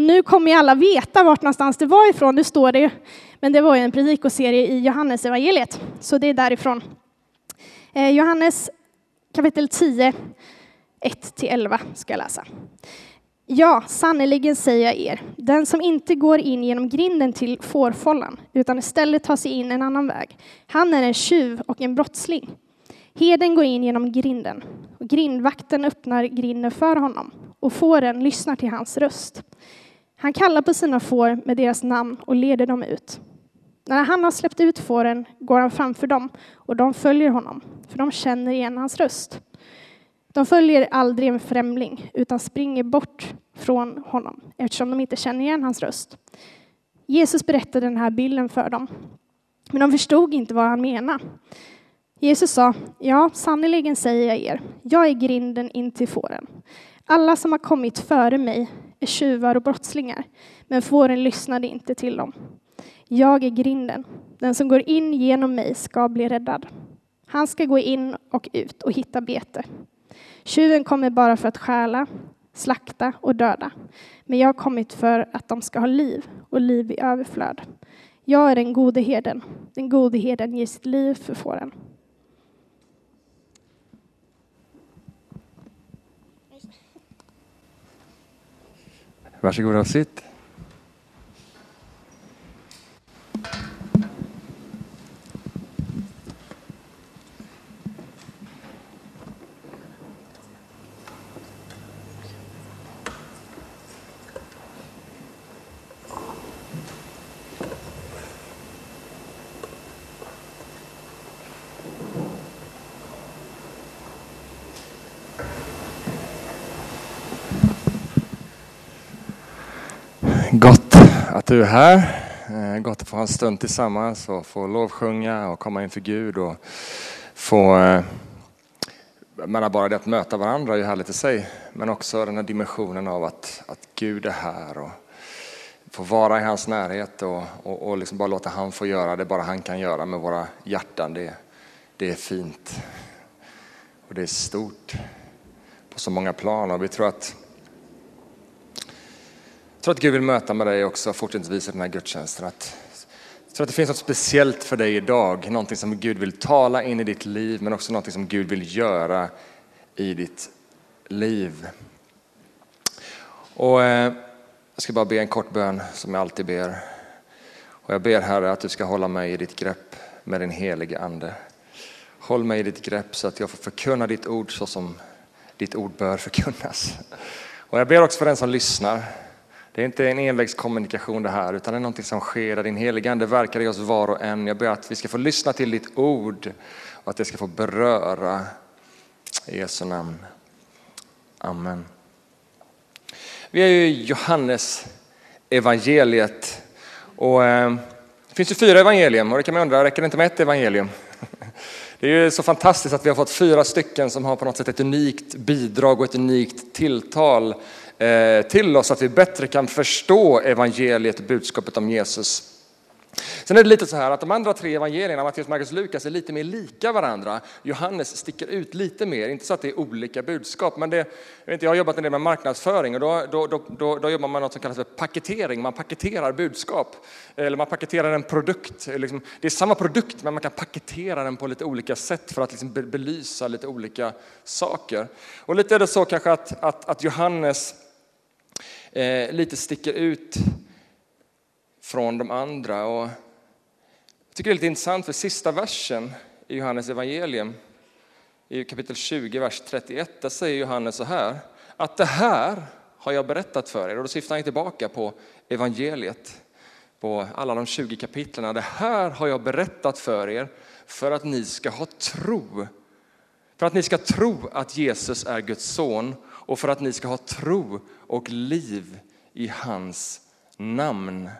Och nu kommer ju alla veta vart någonstans det var ifrån, det står det ju. Men det var ju en predikoserie i Johannes evangeliet, så det är därifrån. Eh, Johannes kapitel 10, 1-11 ska jag läsa. Ja, sannerligen säger jag er, den som inte går in genom grinden till fårfållan, utan istället tar sig in en annan väg, han är en tjuv och en brottsling. Heden går in genom grinden, och grindvakten öppnar grinden för honom, och fåren lyssnar till hans röst. Han kallar på sina får med deras namn och leder dem ut. När han har släppt ut fåren går han framför dem, och de följer honom, för de känner igen hans röst. De följer aldrig en främling, utan springer bort från honom eftersom de inte känner igen hans röst. Jesus berättade den här bilden för dem, men de förstod inte vad han menade. Jesus sa, ja, sannerligen säger jag er, jag är grinden in till fåren. Alla som har kommit före mig är tjuvar och brottslingar, men fåren lyssnade inte till dem. Jag är grinden. Den som går in genom mig ska bli räddad. Han ska gå in och ut och hitta bete. Tjuven kommer bara för att stjäla, slakta och döda. Men jag har kommit för att de ska ha liv och liv i överflöd. Jag är den gode herden. Den gode herden ger sitt liv för fåren. Varsågoda och sitt. Gott att du är här. Eh, gott att få ha en stund tillsammans och få lovsjunga och komma inför Gud och få eh, menar bara det att möta varandra är ju härligt i sig, men också den här dimensionen av att, att Gud är här och få vara i hans närhet och, och, och liksom bara låta han få göra det bara han kan göra med våra hjärtan. Det, det är fint och det är stort på så många plan och vi tror att jag tror att Gud vill möta med dig också fortsättningsvis i den här gudstjänsten. Att, jag tror att det finns något speciellt för dig idag, någonting som Gud vill tala in i ditt liv, men också någonting som Gud vill göra i ditt liv. Och eh, jag ska bara be en kort bön som jag alltid ber. Och jag ber Herre att du ska hålla mig i ditt grepp med din helige Ande. Håll mig i ditt grepp så att jag får förkunna ditt ord så som ditt ord bör förkunnas. Och jag ber också för den som lyssnar det är inte en envägskommunikation det här, utan det är någonting som sker där din heligande verkar i oss var och en. Jag ber att vi ska få lyssna till ditt ord och att det ska få beröra. I Jesu namn. Amen. Vi är ju i Johannes evangeliet och eh, det finns ju fyra evangelium och det kan man undra, räcker det inte med ett evangelium? Det är ju så fantastiskt att vi har fått fyra stycken som har på något sätt ett unikt bidrag och ett unikt tilltal Eh, till oss att vi bättre kan förstå evangeliet och budskapet om Jesus. Sen är det lite så här att de andra tre evangelierna, Matteus, Markus och Lukas, är lite mer lika varandra. Johannes sticker ut lite mer, inte så att det är olika budskap, men det, jag, vet inte, jag har jobbat en del med marknadsföring och då, då, då, då, då jobbar man med något som kallas för paketering. Man paketerar budskap, eller man paketerar en produkt. Liksom, det är samma produkt, men man kan paketera den på lite olika sätt för att liksom belysa lite olika saker. Och lite är det så kanske att, att, att Johannes Eh, lite sticker ut från de andra. Och jag tycker det är lite intressant för sista versen i Johannes evangelium, i kapitel 20, vers 31, där säger Johannes så här, att det här har jag berättat för er. Och då syftar han tillbaka på evangeliet, på alla de 20 kapitlen. Det här har jag berättat för er för att ni ska ha tro. För att ni ska tro att Jesus är Guds son och för att ni ska ha tro och liv i hans namn.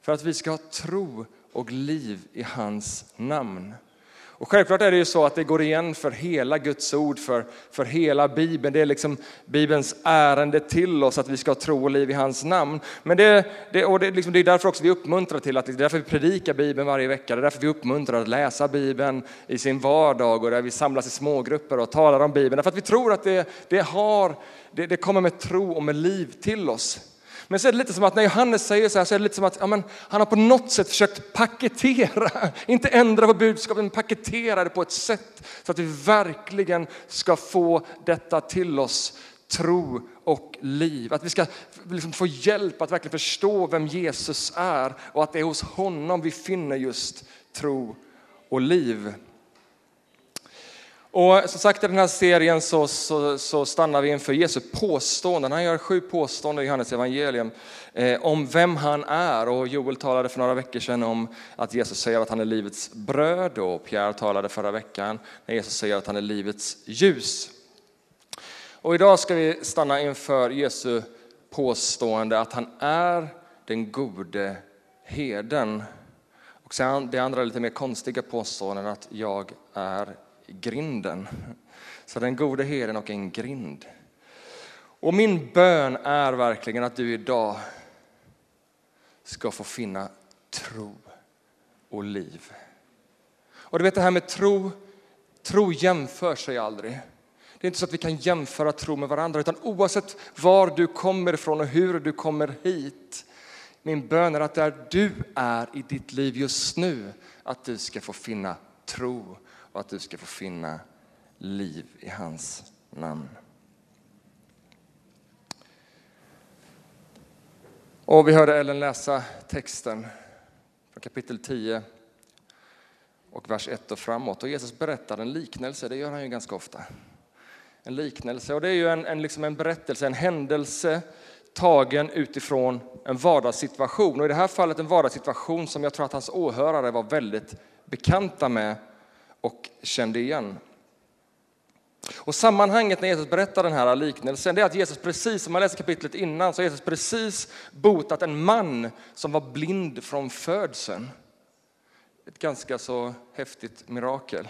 För att vi ska ha tro och liv i hans namn. Och självklart är det ju så att det går igen för hela Guds ord, för, för hela Bibeln. Det är liksom Bibelns ärende till oss att vi ska ha tro och liv i hans namn. Men det, det, och det, liksom, det är därför också vi uppmuntrar till att, det är därför vi predikar Bibeln varje vecka. Det är därför vi uppmuntrar att läsa Bibeln i sin vardag och där vi samlas i smågrupper och talar om Bibeln. Därför att vi tror att det, det, har, det, det kommer med tro och med liv till oss. Men så är det lite som att när Johannes säger så här så är det lite som att ja, men, han har på något sätt försökt paketera, inte ändra på budskapet, men paketera det på ett sätt så att vi verkligen ska få detta till oss, tro och liv. Att vi ska liksom få hjälp att verkligen förstå vem Jesus är och att det är hos honom vi finner just tro och liv. Och som sagt i den här serien så, så, så, stannar vi inför Jesu påståenden. Han gör sju påståenden i Johannes evangelium eh, om vem han är. Och Joel talade för några veckor sedan om att Jesus säger att han är livets bröd och Pierre talade förra veckan när Jesus säger att han är livets ljus. Och idag ska vi stanna inför Jesu påstående att han är den gode heden. Och sen det andra lite mer konstiga påståendet att jag är grinden. Så den gode herden och en grind. Och min bön är verkligen att du idag ska få finna tro och liv. Och du vet det här med tro, tro jämför sig aldrig. Det är inte så att vi kan jämföra tro med varandra, utan oavsett var du kommer ifrån och hur du kommer hit, min bön är att där du är i ditt liv just nu, att du ska få finna tro och att du ska få finna liv i hans namn. Och vi hörde Ellen läsa texten från kapitel 10 och vers 1 och framåt. Och Jesus berättar en liknelse, det gör han ju ganska ofta. En liknelse, och det är ju en, en, liksom en berättelse, en händelse tagen utifrån en vardagssituation. Och i det här fallet en vardagssituation som jag tror att hans åhörare var väldigt bekanta med och kände igen. Och sammanhanget när Jesus berättar den här liknelsen det är att Jesus precis, som man läser kapitlet innan, så har Jesus precis botat en man som var blind från födseln. Ett ganska så häftigt mirakel.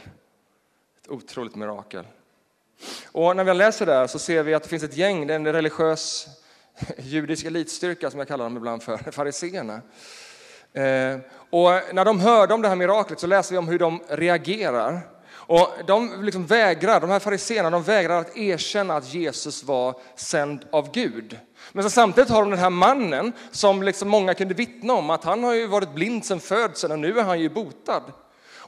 Ett otroligt mirakel. Och när vi läser där så ser vi att det finns ett gäng, det är en religiös judisk elitstyrka som jag kallar dem ibland för, fariseerna. Eh, och när de hörde om det här miraklet så läser vi om hur de reagerar. Och de liksom vägrar, de här fariséerna, de vägrar att erkänna att Jesus var sänd av Gud. Men så samtidigt har de den här mannen som liksom många kunde vittna om att han har ju varit blind sedan födseln och nu är han ju botad.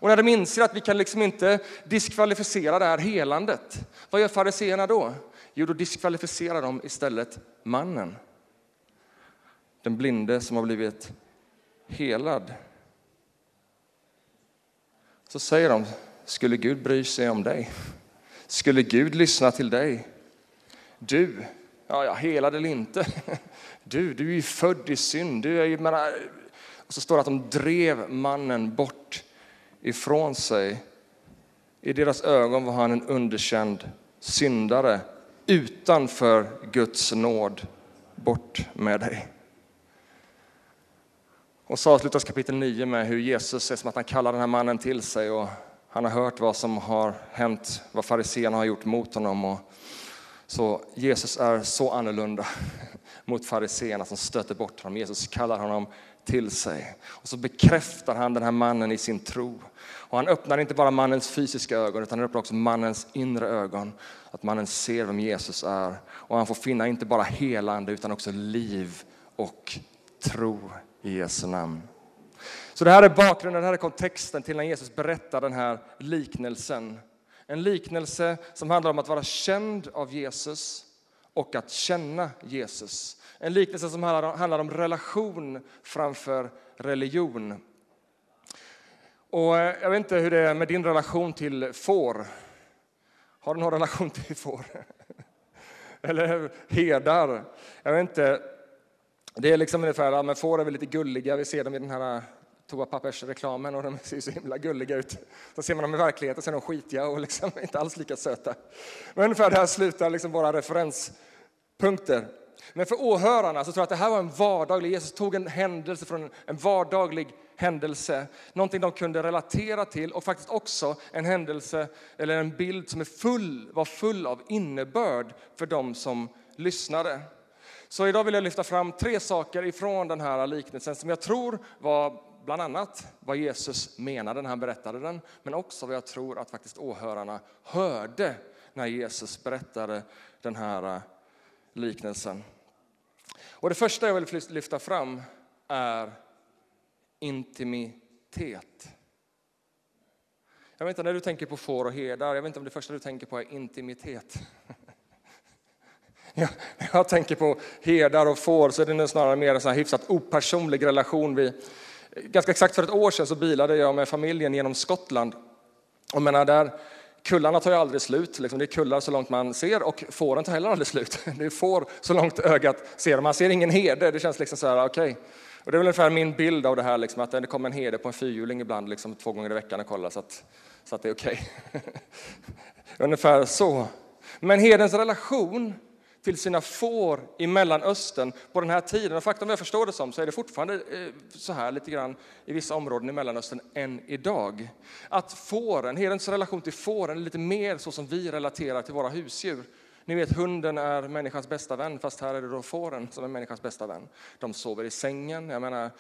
Och när de inser att vi kan liksom inte diskvalificera det här helandet, vad gör fariséerna då? Jo, då diskvalificerar de istället mannen. Den blinde som har blivit helad. Så säger de, skulle Gud bry sig om dig? Skulle Gud lyssna till dig? Du, ja, ja helad eller inte, du, du är ju född i synd. Du är ju, menar, äh, och så står det att de drev mannen bort ifrån sig. I deras ögon var han en underkänd syndare utanför Guds nåd. Bort med dig. Och så avslutas kapitel 9 med hur Jesus är som att han kallar den här mannen till sig och han har hört vad som har hänt, vad fariséerna har gjort mot honom. Och så Jesus är så annorlunda mot fariséerna som stöter bort honom. Jesus kallar honom till sig. Och så bekräftar han den här mannen i sin tro. Och han öppnar inte bara mannens fysiska ögon utan han öppnar också mannens inre ögon. Att mannen ser vem Jesus är. Och han får finna inte bara helande utan också liv och tro i Jesu namn. Så det här är bakgrunden, det här är kontexten till när Jesus berättar den här liknelsen. En liknelse som handlar om att vara känd av Jesus och att känna Jesus. En liknelse som handlar om relation framför religion. Och eh, jag vet inte hur det är med din relation till får. Har du någon relation till får? Eller herdar? Jag vet inte. Det är liksom ungefär, ja, men får är väl lite gulliga, vi ser dem i den här äh, toapappersreklamen och de ser så himla gulliga ut. Så ser man dem i verkligheten så är de skitiga och liksom inte alls lika söta. Men ungefär där slutar liksom våra referenspunkter. Men för åhörarna så tror jag att det här var en vardaglig, Jesus tog en händelse från en vardaglig händelse, någonting de kunde relatera till och faktiskt också en händelse eller en bild som är full, var full av innebörd för dem som lyssnade. Så idag vill jag lyfta fram tre saker ifrån den här liknelsen som jag tror var bland annat vad Jesus menade när han berättade den, men också vad jag tror att faktiskt åhörarna hörde när Jesus berättade den här eh, liknelsen. Och det första jag vill lyfta fram är intimitet. Jag vet inte när du tänker på får och herdar, jag vet inte om det första du tänker på är intimitet. Ja, när jag tänker på herdar och får så är det snarare mer en sån här hyfsat opersonlig relation. Vi, ganska exakt för ett år sedan så bilade jag med familjen genom Skottland. Och menar där, kullarna tar ju aldrig slut, liksom. det är kullar så långt man ser och fåren tar heller aldrig slut. Det är får så långt ögat ser. Man ser ingen herde, det känns liksom så här, okej. Okay. Och det är väl ungefär min bild av det här, liksom, att det kommer en herde på en fyrhjuling ibland liksom, två gånger i veckan och kollar så att, så att det är okej. Okay. ungefär så. Men herdens relation till sina får i Mellanöstern på den här tiden. Och faktum jag förstår det som så är det fortfarande eh, så här lite grann i vissa områden i Mellanöstern än idag. Att fåren, herdens relation till fåren är lite mer så som vi relaterar till våra husdjur. Ni vet, hunden är människans bästa vän, fast här är det då fåren som är människans bästa vän. De sover i sängen. Jag menar,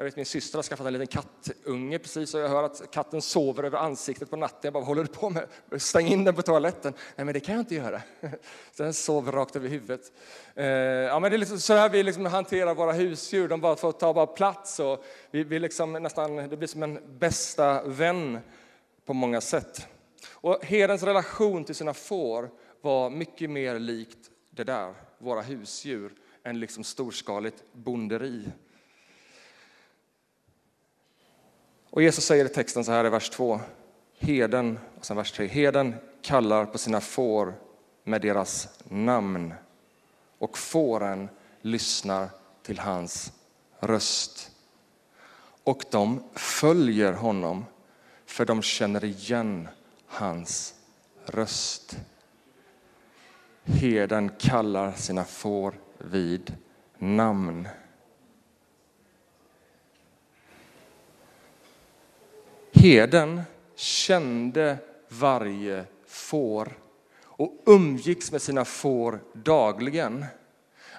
jag vet min syster har skaffat en liten kattunge precis och jag hör att katten sover över ansiktet på natten. Jag bara, vad håller du på med? Stäng in den på toaletten. Nej, men det kan jag inte göra. Så den sover rakt över huvudet. Eh, ja, men det är liksom så här vi liksom hanterar våra husdjur. De bara får ta bara plats och vi, vi liksom nästan, det blir som en bästa vän på många sätt. Och herdens relation till sina får var mycket mer likt det där, våra husdjur, än liksom storskaligt bonderi. Och Jesus säger i texten så här i vers 2. Heden, och sen vers 3. Heden kallar på sina får med deras namn och fåren lyssnar till hans röst. Och de följer honom för de känner igen hans röst. Heden kallar sina får vid namn. Heden kände varje får och umgicks med sina får dagligen.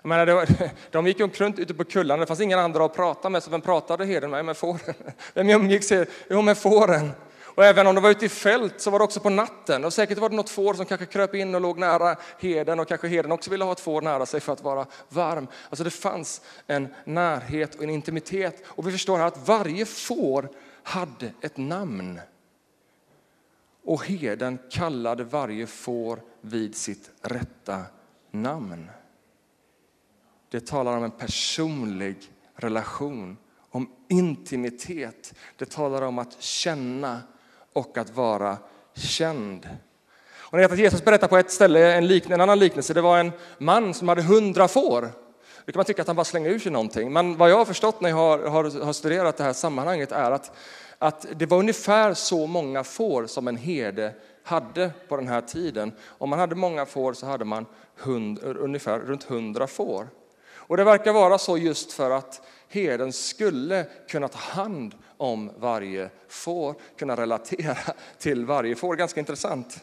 Jag menar, var, de gick omkring ute på kullarna, det fanns inga andra att prata med, så vem pratade heden med? Med fåren. Vem umgicks? Jo, med fåren. Och även om de var ute i fält så var det också på natten. Och säkert var det något får som kanske kröp in och låg nära heden och kanske heden också ville ha ett får nära sig för att vara varm. Alltså det fanns en närhet och en intimitet. Och vi förstår här att varje får hade ett namn. Och heden kallade varje får vid sitt rätta namn. Det talar om en personlig relation, om intimitet. Det talar om att känna och att vara känd. Och ni vet att Jesus berättar på ett ställe en, liknande, en annan liknelse. Det var en man som hade hundra får. Då kan man tycka att han bara slänger ur sig någonting. Men vad jag har förstått när jag har, har, har studerat det här sammanhanget är att, att det var ungefär så många får som en herde hade på den här tiden. Om man hade många får så hade man hund, ungefär runt hundra får. Och det verkar vara så just för att herden skulle kunna ta hand om varje får, kunna relatera till varje får. Ganska intressant.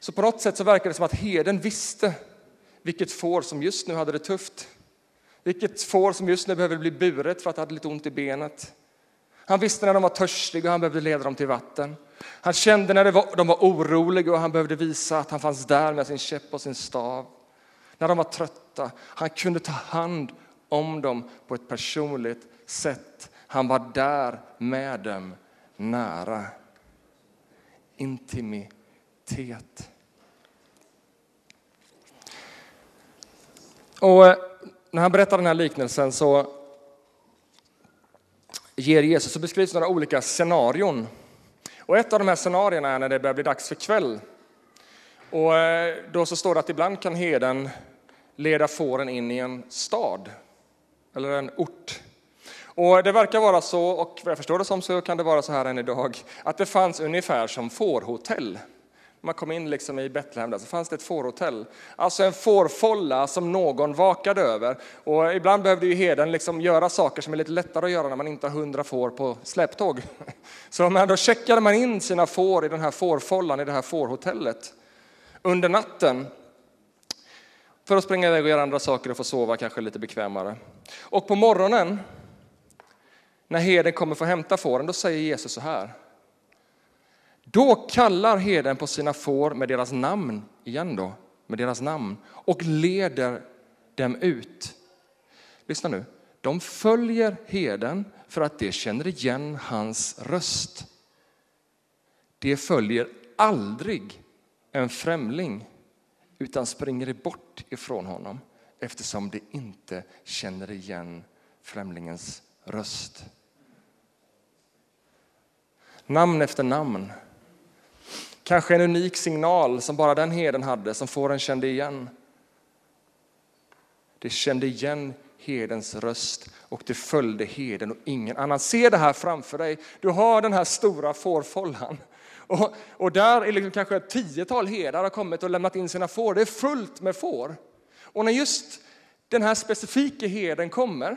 Så på något sätt så verkar det som att herden visste vilket får som just nu hade det tufft. Vilket får som just nu behöver bli buret för att det hade lite ont i benet. Han visste när de var törstiga och han behövde leda dem till vatten. Han kände när var, de var oroliga och han behövde visa att han fanns där med sin käpp och sin stav. När de var trötta. Han kunde ta hand om dem på ett personligt sätt. Han var där med dem, nära. Intimitet. Och eh, när han berättar den här liknelsen så ger Jesus så beskrivs några olika scenarion. Och ett av de här scenarierna är när det börjar bli dags för kväll. Och eh, då så står det att ibland kan heden leda fåren in i en stad eller en ort. Och det verkar vara så, och vad jag förstår det som så kan det vara så här än idag, att det fanns ungefär som fårhotell. Man kom in liksom i Betlehem där, så fanns det ett fårhotell. Alltså en fårfolla som någon vakade över. Och ibland behövde ju heden liksom göra saker som är lite lättare att göra när man inte har hundra får på släptåg. Så man, då checkade man in sina får i den här fårfollan, i det här fårhotellet. Under natten för att springa iväg och göra andra saker och få sova kanske lite bekvämare. Och på morgonen, när herden kommer för att hämta fåren, då säger Jesus så här. Då kallar herden på sina får med deras namn, igen då, med deras namn, och leder dem ut. Lyssna nu. De följer heden för att de känner igen hans röst. De följer aldrig en främling utan springer bort ifrån honom eftersom de inte känner igen främlingens röst. Namn efter namn. Kanske en unik signal som bara den heden hade, som fåren kände igen. De kände igen hedens röst och det följde heden och ingen annan. Se det här framför dig. Du har den här stora fårfållan. Och, och där är liksom kanske ett tiotal herdar har kommit och lämnat in sina får. Det är fullt med får. Och när just den här specifika herden kommer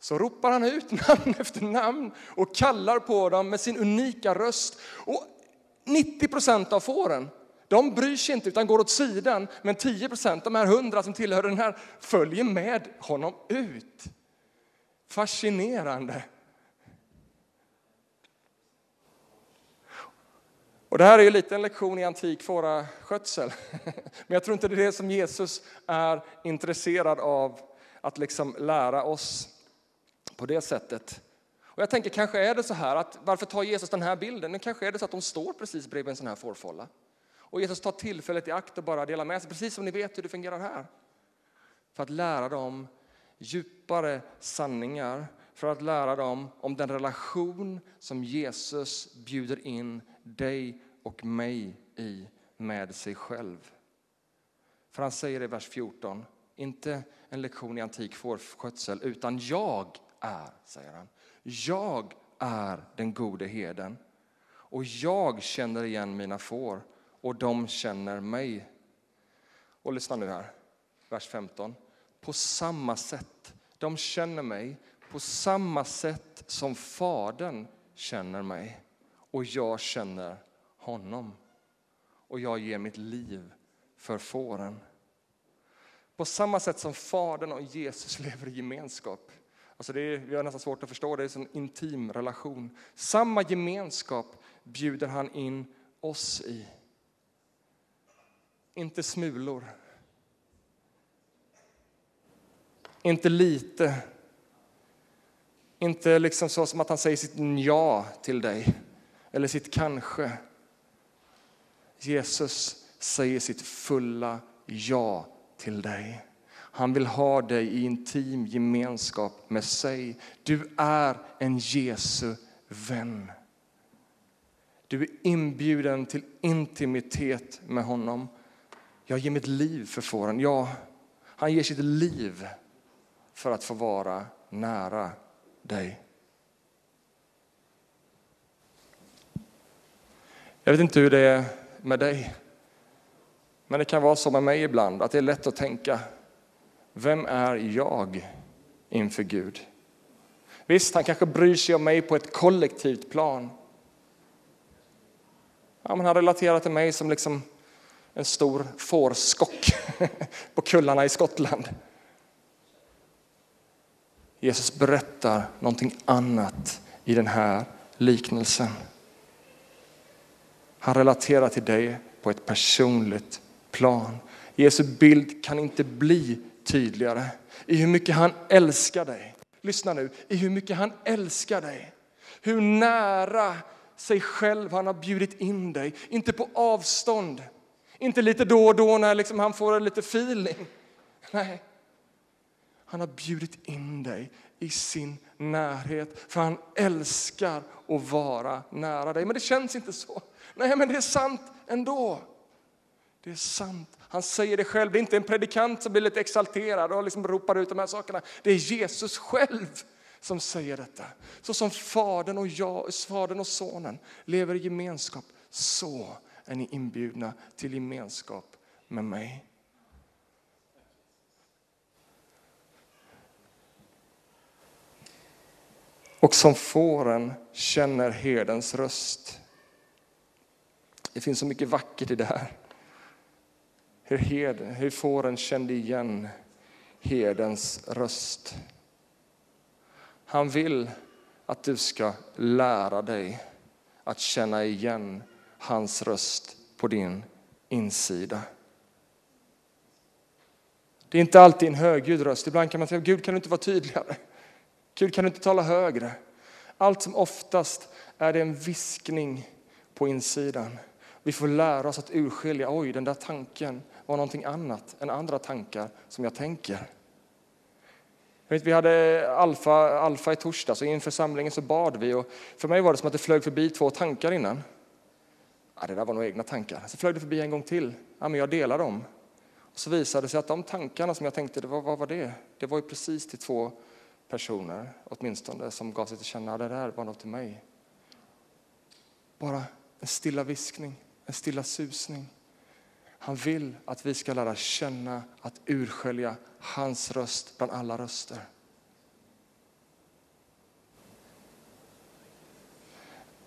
så ropar han ut namn efter namn och kallar på dem med sin unika röst. Och 90 procent av fåren de bryr sig inte utan går åt sidan, men 10 procent, de här 100 som tillhör den här, följer med honom ut. Fascinerande. Och det här är ju lite en lektion i antik fåraskötsel. Men jag tror inte det är det som Jesus är intresserad av att liksom lära oss på det sättet. Och jag tänker kanske är det så här att varför tar Jesus den här bilden? Men kanske är det så att de står precis bredvid en sån här fårfålla. Och Jesus tar tillfället i akt och bara delar med sig, precis som ni vet hur det fungerar här. För att lära dem djupare sanningar, för att lära dem om den relation som Jesus bjuder in dig och mig i med sig själv. För han säger i vers 14, inte en lektion i antik fårskötsel, utan jag är, säger han. Jag är den gode heden och jag känner igen mina får och de känner mig. Och lyssna nu här, vers 15. På samma sätt, de känner mig på samma sätt som Fadern känner mig och jag känner honom. Och jag ger mitt liv för fåren. På samma sätt som Fadern och Jesus lever i gemenskap. Alltså det är, vi har nästan svårt att förstå, det är en intim relation. Samma gemenskap bjuder han in oss i inte smulor. Inte lite. Inte liksom så som att han säger sitt ja till dig, eller sitt kanske. Jesus säger sitt fulla ja till dig. Han vill ha dig i intim gemenskap med sig. Du är en Jesu vän. Du är inbjuden till intimitet med honom. Jag ger mitt liv för fåren. Ja, han ger sitt liv för att få vara nära dig. Jag vet inte hur det är med dig, men det kan vara så med mig ibland att det är lätt att tänka, vem är jag inför Gud? Visst, han kanske bryr sig om mig på ett kollektivt plan. Ja, men han relaterar till mig som liksom en stor fårskock på kullarna i Skottland. Jesus berättar någonting annat i den här liknelsen. Han relaterar till dig på ett personligt plan. Jesu bild kan inte bli tydligare i hur mycket han älskar dig. Lyssna nu, i hur mycket han älskar dig. Hur nära sig själv han har bjudit in dig, inte på avstånd inte lite då och då när liksom han får lite feeling. Nej, han har bjudit in dig i sin närhet för han älskar att vara nära dig. Men det känns inte så. Nej, men det är sant ändå. Det är sant. Han säger det själv. Det är inte en predikant som blir lite exalterad och liksom ropar ut de här sakerna. Det är Jesus själv som säger detta. Så som Fadern och jag, Fadern och Sonen lever i gemenskap, så är ni inbjudna till gemenskap med mig. Och som fåren känner herdens röst. Det finns så mycket vackert i det här. Hur, heden, hur fåren kände igen herdens röst. Han vill att du ska lära dig att känna igen hans röst på din insida. Det är inte alltid en högljudd röst. Ibland kan man säga, Gud kan du inte vara tydligare? Gud kan du inte tala högre? Allt som oftast är det en viskning på insidan. Vi får lära oss att urskilja, oj den där tanken var någonting annat än andra tankar som jag tänker. Vi hade alfa, alfa i torsdags och inför samlingen så bad vi och för mig var det som att det flög förbi två tankar innan. Ja, det där var nog egna tankar. Så flög det förbi en gång till. Ja, men jag delar dem. Och så visade det sig att de tankarna som jag tänkte, det var, vad var det? Det var ju precis till två personer, åtminstone, som gav sig till känna, det där var något till mig. Bara en stilla viskning, en stilla susning. Han vill att vi ska lära känna att urskölja hans röst bland alla röster.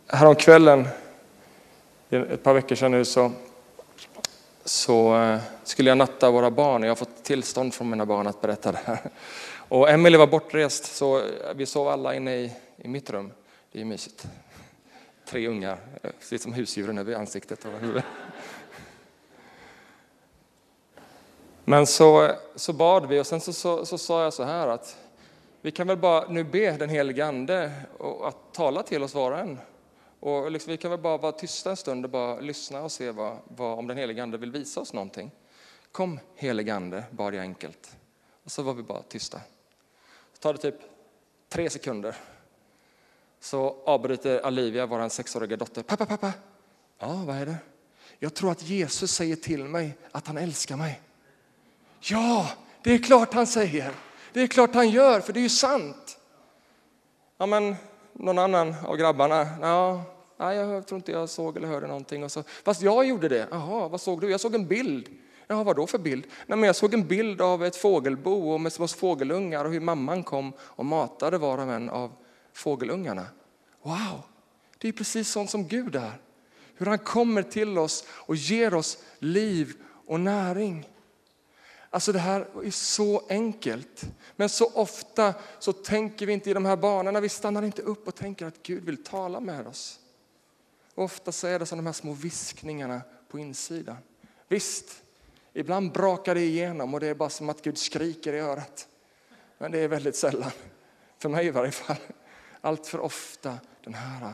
Häromkvällen, ett par veckor sedan nu, så, så eh, skulle jag natta våra barn. Jag har fått tillstånd från mina barn att berätta det här. Och Emelie var bortrest, så eh, vi sov alla inne i, i mitt rum. Det är mysigt. Tre ungar, eh, ser ut som husdjuren över ansiktet och huvudet. Men så, så bad vi och sen så, så, så, sa jag så här att vi kan väl bara nu be den helige Ande att tala till oss var och en. Och liksom, vi kan väl bara vara tysta en stund och bara lyssna och se vad, vad, om den helige Ande vill visa oss någonting. Kom helige Ande, bad jag enkelt. Och så var vi bara tysta. Så tar det typ tre sekunder. Så avbryter Olivia, vår sexåriga dotter. Pappa, pappa. Ja, vad är det? Jag tror att Jesus säger till mig att han älskar mig. Ja, det är klart han säger. Det är klart han gör, för det är ju sant. Ja, men någon annan av grabbarna? Ja, nej, jag tror inte jag såg eller hörde någonting. Och så, Fast jag gjorde det. Jaha, vad såg du? Jag såg en bild. Ja, vad då för bild? Nej, men jag såg en bild av ett fågelbo och med små fågelungar och hur mamman kom och matade var och en av fågelungarna. Wow, det är precis sånt som Gud är. Hur han kommer till oss och ger oss liv och näring. Alltså det här är så enkelt. Men så ofta så tänker vi inte i de här banorna. Vi stannar inte upp och tänker att Gud vill tala med oss. Ofta så är det som de här små viskningarna på insidan. Visst, ibland brakar det igenom och det är bara som att Gud skriker i örat. Men det är väldigt sällan, för mig i varje fall. Allt för ofta den här,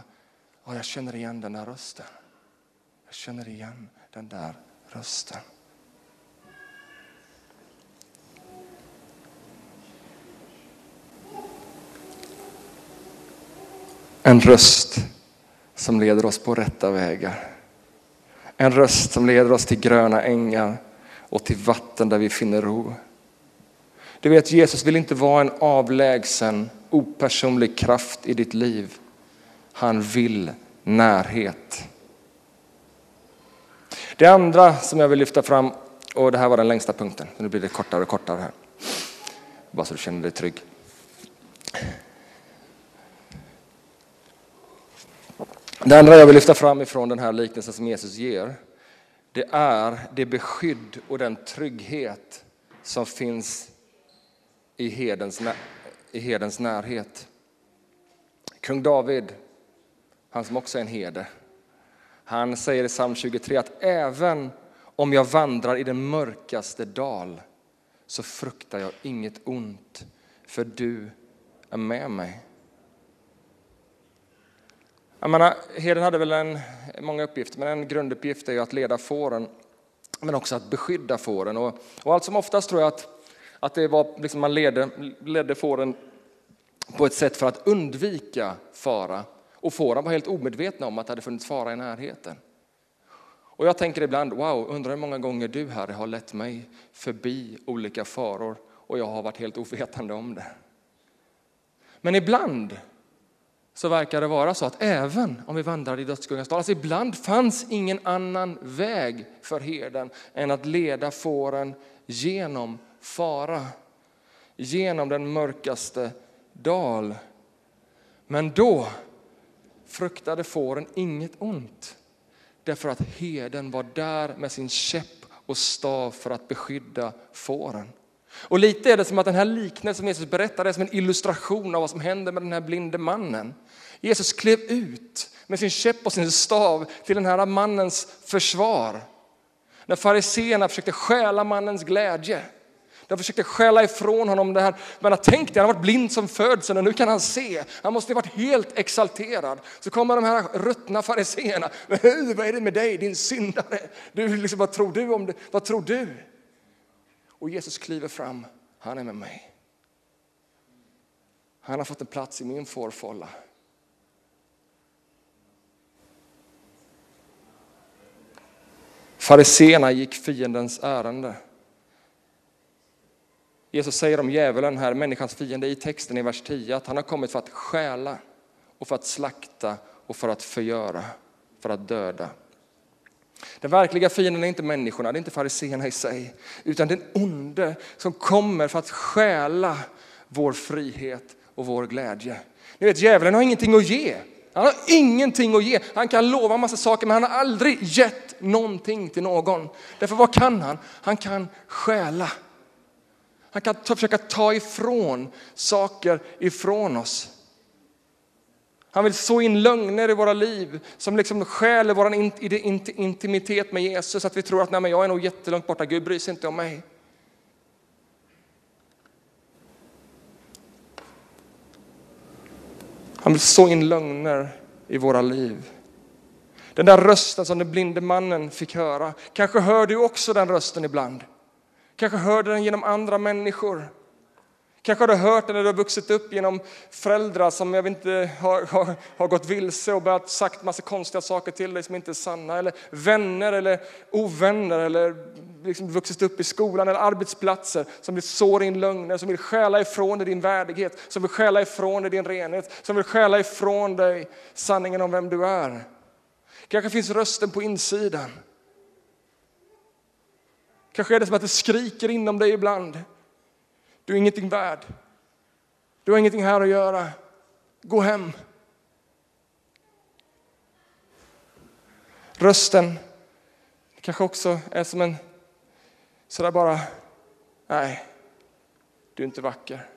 ja, jag känner igen den där rösten. Jag känner igen den där rösten. En röst som leder oss på rätta vägar. En röst som leder oss till gröna ängar och till vatten där vi finner ro. Du vet, Jesus vill inte vara en avlägsen, opersonlig kraft i ditt liv. Han vill närhet. Det andra som jag vill lyfta fram, och det här var den längsta punkten, nu blir det kortare och kortare här. Bara så du känner dig trygg. Det andra jag vill lyfta fram ifrån den här liknelsen som Jesus ger, det är det beskydd och den trygghet som finns i hedens, i hedens närhet. Kung David, han som också är en herde, han säger i psalm 23 att även om jag vandrar i den mörkaste dal så fruktar jag inget ont, för du är med mig. Jag menar, herden hade väl en, många uppgifter, men en grunduppgift är ju att leda fåren, men också att beskydda fåren. Och, och allt som oftast tror jag att, att det var, liksom man ledde, ledde fåren på ett sätt för att undvika fara. Och fåren var helt omedvetna om att det hade funnits fara i närheten. Och jag tänker ibland, wow, undrar hur många gånger du Herre har lett mig förbi olika faror och jag har varit helt ovetande om det. Men ibland så verkar det vara så att även om vi vandrar i dödsskuggans dal, alltså ibland fanns ingen annan väg för herden än att leda fåren genom fara, genom den mörkaste dal. Men då fruktade fåren inget ont, därför att herden var där med sin käpp och stav för att beskydda fåren. Och lite är det som att den här liknelsen som Jesus berättar är som en illustration av vad som händer med den här blinde mannen. Jesus klev ut med sin käpp och sin stav till den här mannens försvar. När fariseerna försökte stjäla mannens glädje. De försökte stjäla ifrån honom det här. Men tänk dig, han har varit blind som födseln och nu kan han se. Han måste ha varit helt exalterad. Så kommer de här ruttna fariseerna. Vad är det med dig, din syndare? Du, liksom, vad tror du om det? Vad tror du? Och Jesus kliver fram. Han är med mig. Han har fått en plats i min fårfålla. Fariseerna gick fiendens ärende. Jesus säger om djävulen här, människans fiende i texten i vers 10, att han har kommit för att stjäla och för att slakta och för att förgöra, för att döda. Den verkliga fienden är inte människorna, det är inte fariséerna i sig, utan den onde som kommer för att stjäla vår frihet och vår glädje. Ni vet, djävulen har ingenting att ge. Han har ingenting att ge. Han kan lova en massa saker, men han har aldrig gett någonting till någon. Därför vad kan han? Han kan stjäla. Han kan ta, försöka ta ifrån saker ifrån oss. Han vill så in lögner i våra liv som liksom stjäl vår intimitet med Jesus. Att vi tror att Nej, men jag är nog jättelångt borta, Gud bryr sig inte om mig. Han vill så in lögner i våra liv. Den där rösten som den blinde mannen fick höra, kanske hör du också den rösten ibland. Kanske hör du den genom andra människor. Kanske har du hört det när du har vuxit upp genom föräldrar som jag vet inte, har, har, har gått vilse och börjat sagt massa konstiga saker till dig som inte är sanna. Eller vänner eller ovänner eller liksom vuxit upp i skolan eller arbetsplatser som vill så in lögner, som vill stjäla ifrån dig din värdighet, som vill stjäla ifrån dig din renhet, som vill stjäla ifrån dig sanningen om vem du är. Kanske finns rösten på insidan. Kanske är det som att det skriker inom dig ibland. Du är ingenting värd. Du har ingenting här att göra. Gå hem. Rösten kanske också är som en sådär bara, nej, du är inte vacker.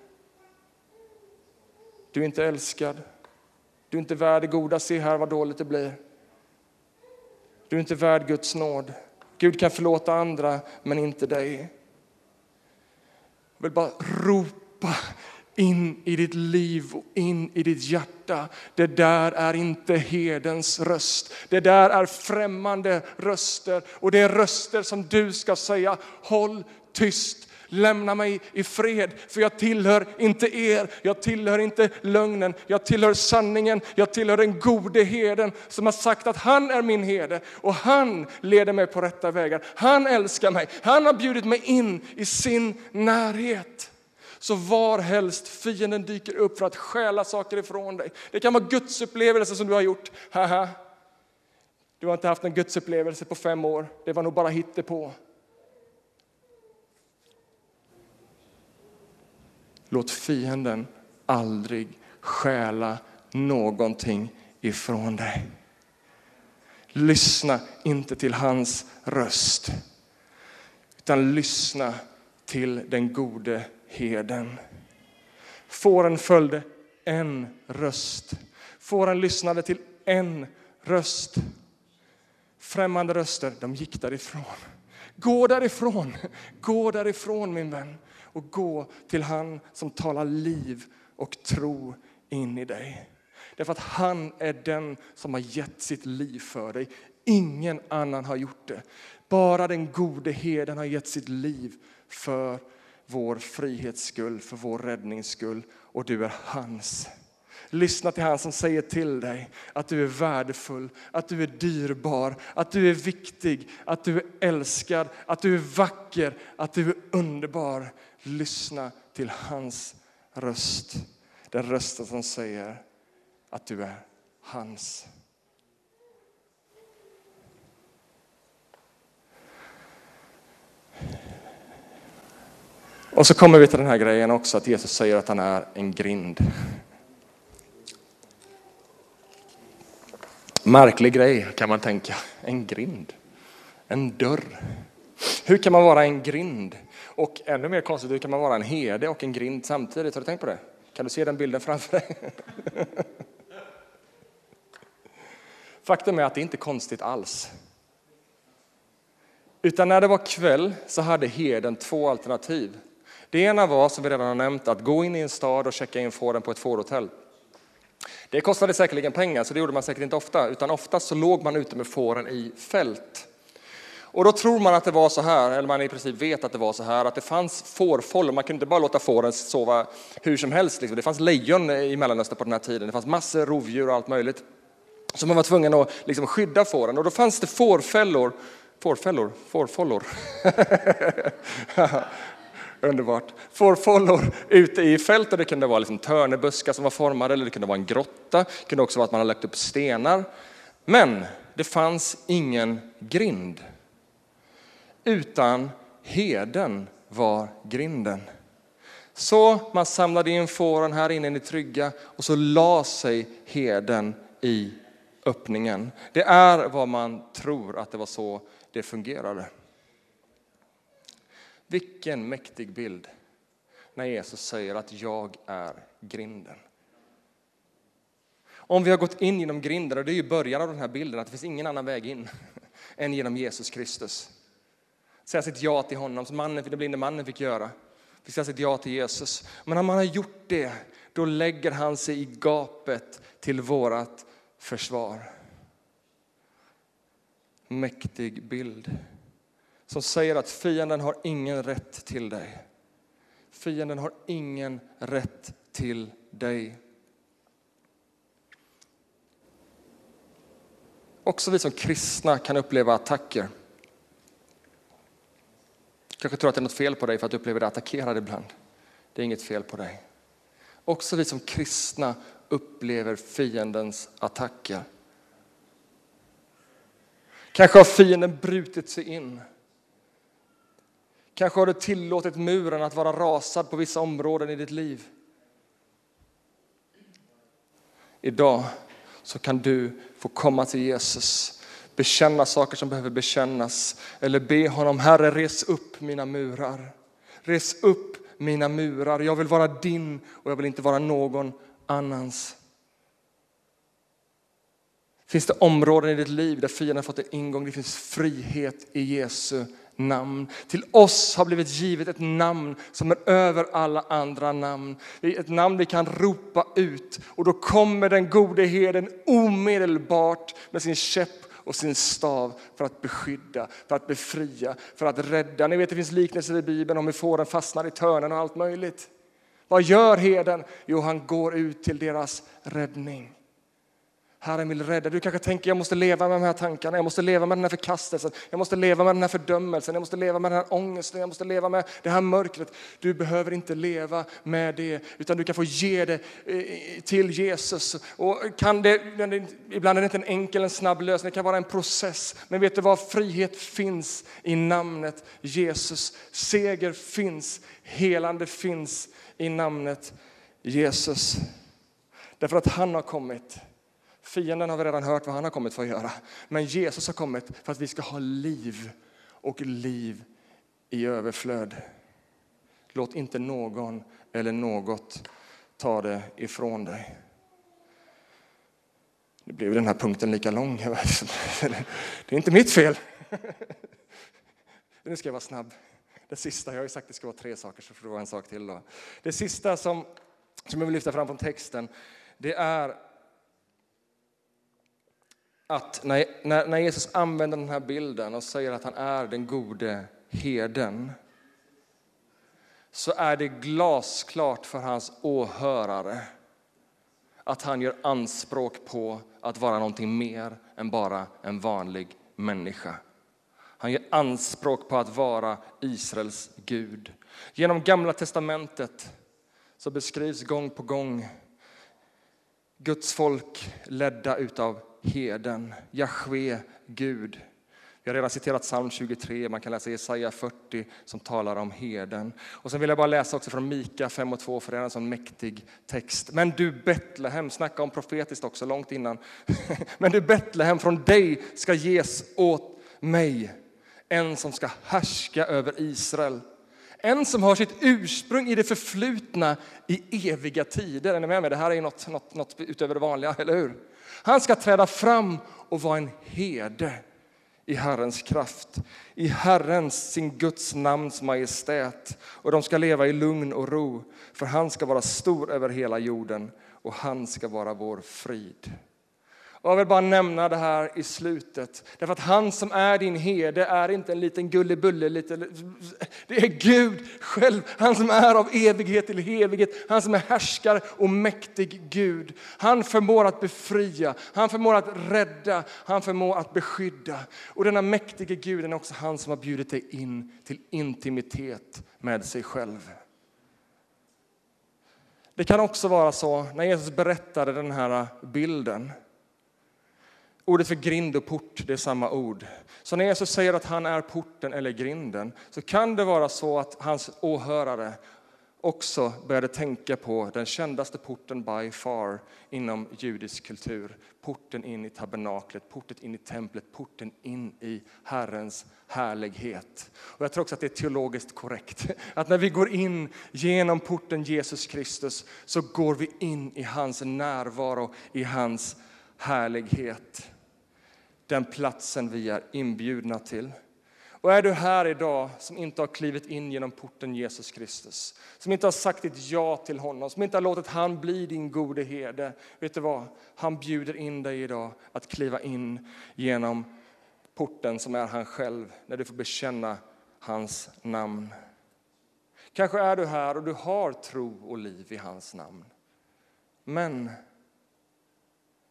Du är inte älskad. Du är inte värd det goda, se här vad dåligt det blir. Du är inte värd Guds nåd. Gud kan förlåta andra, men inte dig. Jag vill bara ropa in i ditt liv och in i ditt hjärta. Det där är inte hedens röst. Det där är främmande röster och det är röster som du ska säga håll tyst lämna mig i fred, för jag tillhör inte er, jag tillhör inte lögnen, jag tillhör sanningen, jag tillhör den gode herden som har sagt att han är min herde och han leder mig på rätta vägar. Han älskar mig, han har bjudit mig in i sin närhet. Så var helst fienden dyker upp för att stjäla saker ifrån dig. Det kan vara gudsupplevelser som du har gjort. Haha. Du har inte haft en gudsupplevelse på fem år, det var nog bara hittepå. Låt fienden aldrig stjäla någonting ifrån dig. Lyssna inte till hans röst, utan lyssna till den gode herden. Fåren följde en röst. Fåren lyssnade till en röst. Främmande röster, de gick därifrån. Gå därifrån, gå därifrån min vän och gå till han som talar liv och tro in i dig. Därför att han är den som har gett sitt liv för dig. Ingen annan har gjort det. Bara den gode herden har gett sitt liv för vår frihets skull, för vår räddnings skull och du är hans. Lyssna till han som säger till dig att du är värdefull, att du är dyrbar, att du är viktig, att du är älskad, att du är vacker, att du är underbar. Lyssna till hans röst. Den rösten som säger att du är hans. Och så kommer vi till den här grejen också att Jesus säger att han är en grind. Märklig grej kan man tänka. En grind. En dörr. Hur kan man vara en grind? Och ännu mer konstigt, hur kan man vara en herde och en grind samtidigt? Har du tänkt på det? Kan du se den bilden framför dig? Faktum är att det inte är konstigt alls. Utan när det var kväll så hade herden två alternativ. Det ena var, som vi redan har nämnt, att gå in i en stad och checka in fåren på ett fårhotell. Det kostade säkerligen pengar, så det gjorde man säkert inte ofta, utan oftast så låg man ute med fåren i fält. Och då tror man att det var så här, eller man i princip vet att det var så här, att det fanns fårfållor. Man kunde inte bara låta fåren sova hur som helst. Liksom. Det fanns lejon i Mellanöstern på den här tiden. Det fanns massor rovdjur och allt möjligt. Så man var tvungen att liksom skydda fåren. Och då fanns det fårfällor, fårfällor, fårfållor. Underbart. Fårfållor ute i fältet. Det kunde vara liksom törnebuskar som var formade, eller det kunde vara en grotta. Det kunde också vara att man hade lagt upp stenar. Men det fanns ingen grind utan heden var grinden. Så man samlade in fåren här inne i det trygga och så la sig heden i öppningen. Det är vad man tror att det var så det fungerade. Vilken mäktig bild när Jesus säger att jag är grinden. Om vi har gått in genom grinden, och det är ju början av den här bilden, att det finns ingen annan väg in än genom Jesus Kristus säga sitt ja till honom, som mannen, den blinde mannen fick göra. Fick säga sitt ja till Jesus. Men när man har gjort det, då lägger han sig i gapet till vårat försvar. Mäktig bild som säger att fienden har ingen rätt till dig. Fienden har ingen rätt till dig. Också vi som kristna kan uppleva attacker kanske tror att det är något fel på dig för att du upplever dig attackerad ibland. Det är inget fel på dig. Också vi som kristna upplever fiendens attacker. Kanske har fienden brutit sig in. Kanske har du tillåtit muren att vara rasad på vissa områden i ditt liv. Idag så kan du få komma till Jesus bekänna saker som behöver bekännas eller be honom, Herre res upp mina murar. Res upp mina murar. Jag vill vara din och jag vill inte vara någon annans. Finns det områden i ditt liv där fienden har fått en ingång? Det finns frihet i Jesu namn. Till oss har blivit givet ett namn som är över alla andra namn. Ett namn vi kan ropa ut och då kommer den gode herden omedelbart med sin käpp och sin stav för att beskydda, för att befria, för att rädda. Ni vet det finns liknelser i Bibeln om hur fåren fastnar i törnen och allt möjligt. Vad gör heden? Jo, han går ut till deras räddning. Herren vill rädda. Du kanske tänker jag måste leva med de här tankarna, jag måste leva med den här förkastelsen, jag måste leva med den här fördömelsen, jag måste leva med den här ångesten, jag måste leva med det här mörkret. Du behöver inte leva med det, utan du kan få ge det eh, till Jesus. Och kan det, ibland är det inte en enkel, en snabb lösning, det kan vara en process. Men vet du vad? Frihet finns i namnet Jesus. Seger finns, helande finns i namnet Jesus. Därför att han har kommit Fienden har vi redan hört vad han har kommit för att göra. Men Jesus har kommit för att vi ska ha liv och liv i överflöd. Låt inte någon eller något ta det ifrån dig. Nu blev den här punkten lika lång. Det är inte mitt fel. Nu ska jag vara snabb. Det sista, jag har ju sagt att det ska vara tre saker, så får det vara en sak till. Då. Det sista som, som jag vill lyfta fram från texten, det är att när, när, när Jesus använder den här bilden och säger att han är den gode heden så är det glasklart för hans åhörare att han gör anspråk på att vara någonting mer än bara en vanlig människa. Han gör anspråk på att vara Israels Gud. Genom Gamla testamentet så beskrivs gång på gång Guds folk ledda utav heden, Jahve, Gud. Vi har redan citerat psalm 23, man kan läsa Jesaja 40 som talar om heden. Och sen vill jag bara läsa också från Mika 5 och 2 för det är en sån mäktig text. Men du Betlehem, snacka om profetiskt också långt innan. Men du Betlehem, från dig ska ges åt mig en som ska härska över Israel. En som har sitt ursprung i det förflutna i eviga tider. Är ni med mig? Det här är något, något, något utöver det vanliga, eller hur? Han ska träda fram och vara en herde i Herrens kraft, i Herrens, sin Guds namns majestät. Och de ska leva i lugn och ro, för han ska vara stor över hela jorden och han ska vara vår frid. Och jag vill bara nämna det här i slutet, därför att han som är din herde är inte en liten gullebulle, lite, det är Gud själv, han som är av evighet till evighet, han som är härskare och mäktig Gud. Han förmår att befria, han förmår att rädda, han förmår att beskydda. Och denna mäktige Gud är också han som har bjudit dig in till intimitet med sig själv. Det kan också vara så, när Jesus berättade den här bilden, Ordet för grind och port, det är samma ord. Så när Jesus säger att han är porten eller grinden, så kan det vara så att hans åhörare också började tänka på den kändaste porten by far inom judisk kultur. Porten in i tabernaklet, porten in i templet, porten in i Herrens härlighet. Och jag tror också att det är teologiskt korrekt. Att när vi går in genom porten Jesus Kristus så går vi in i hans närvaro, i hans härlighet. Den platsen vi är inbjudna till. Och är du här idag som inte har klivit in genom porten Jesus Kristus, som inte har sagt ditt ja till honom, som inte har låtit han bli din gode herde. Vet du vad? Han bjuder in dig idag att kliva in genom porten som är han själv, när du får bekänna hans namn. Kanske är du här och du har tro och liv i hans namn. Men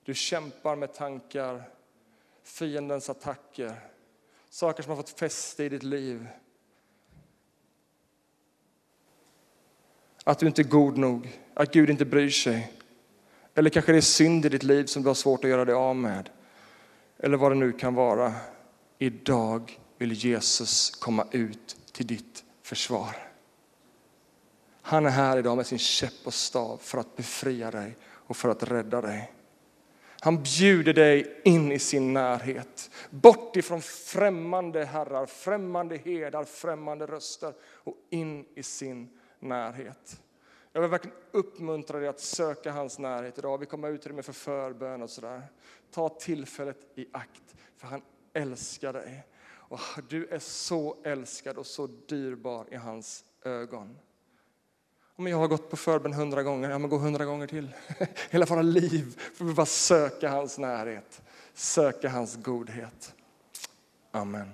du kämpar med tankar, fiendens attacker, saker som har fått fäste i ditt liv. Att du inte är god nog, att Gud inte bryr sig. Eller kanske det är synd i ditt liv som du har svårt att göra dig av med. Eller vad det nu kan vara. Idag vill Jesus komma ut till ditt försvar. Han är här idag med sin käpp och stav för att befria dig och för att rädda dig. Han bjuder dig in i sin närhet, bort ifrån främmande herrar, främmande herdar, främmande röster och in i sin närhet. Jag vill verkligen uppmuntra dig att söka hans närhet idag. Vi kommer ha utrymme för förbön och sådär. Ta tillfället i akt, för han älskar dig. Och du är så älskad och så dyrbar i hans ögon. Om jag har gått på förbön hundra gånger, ja men gå hundra gånger till. Hela våra liv får vi bara söka hans närhet, söka hans godhet. Amen.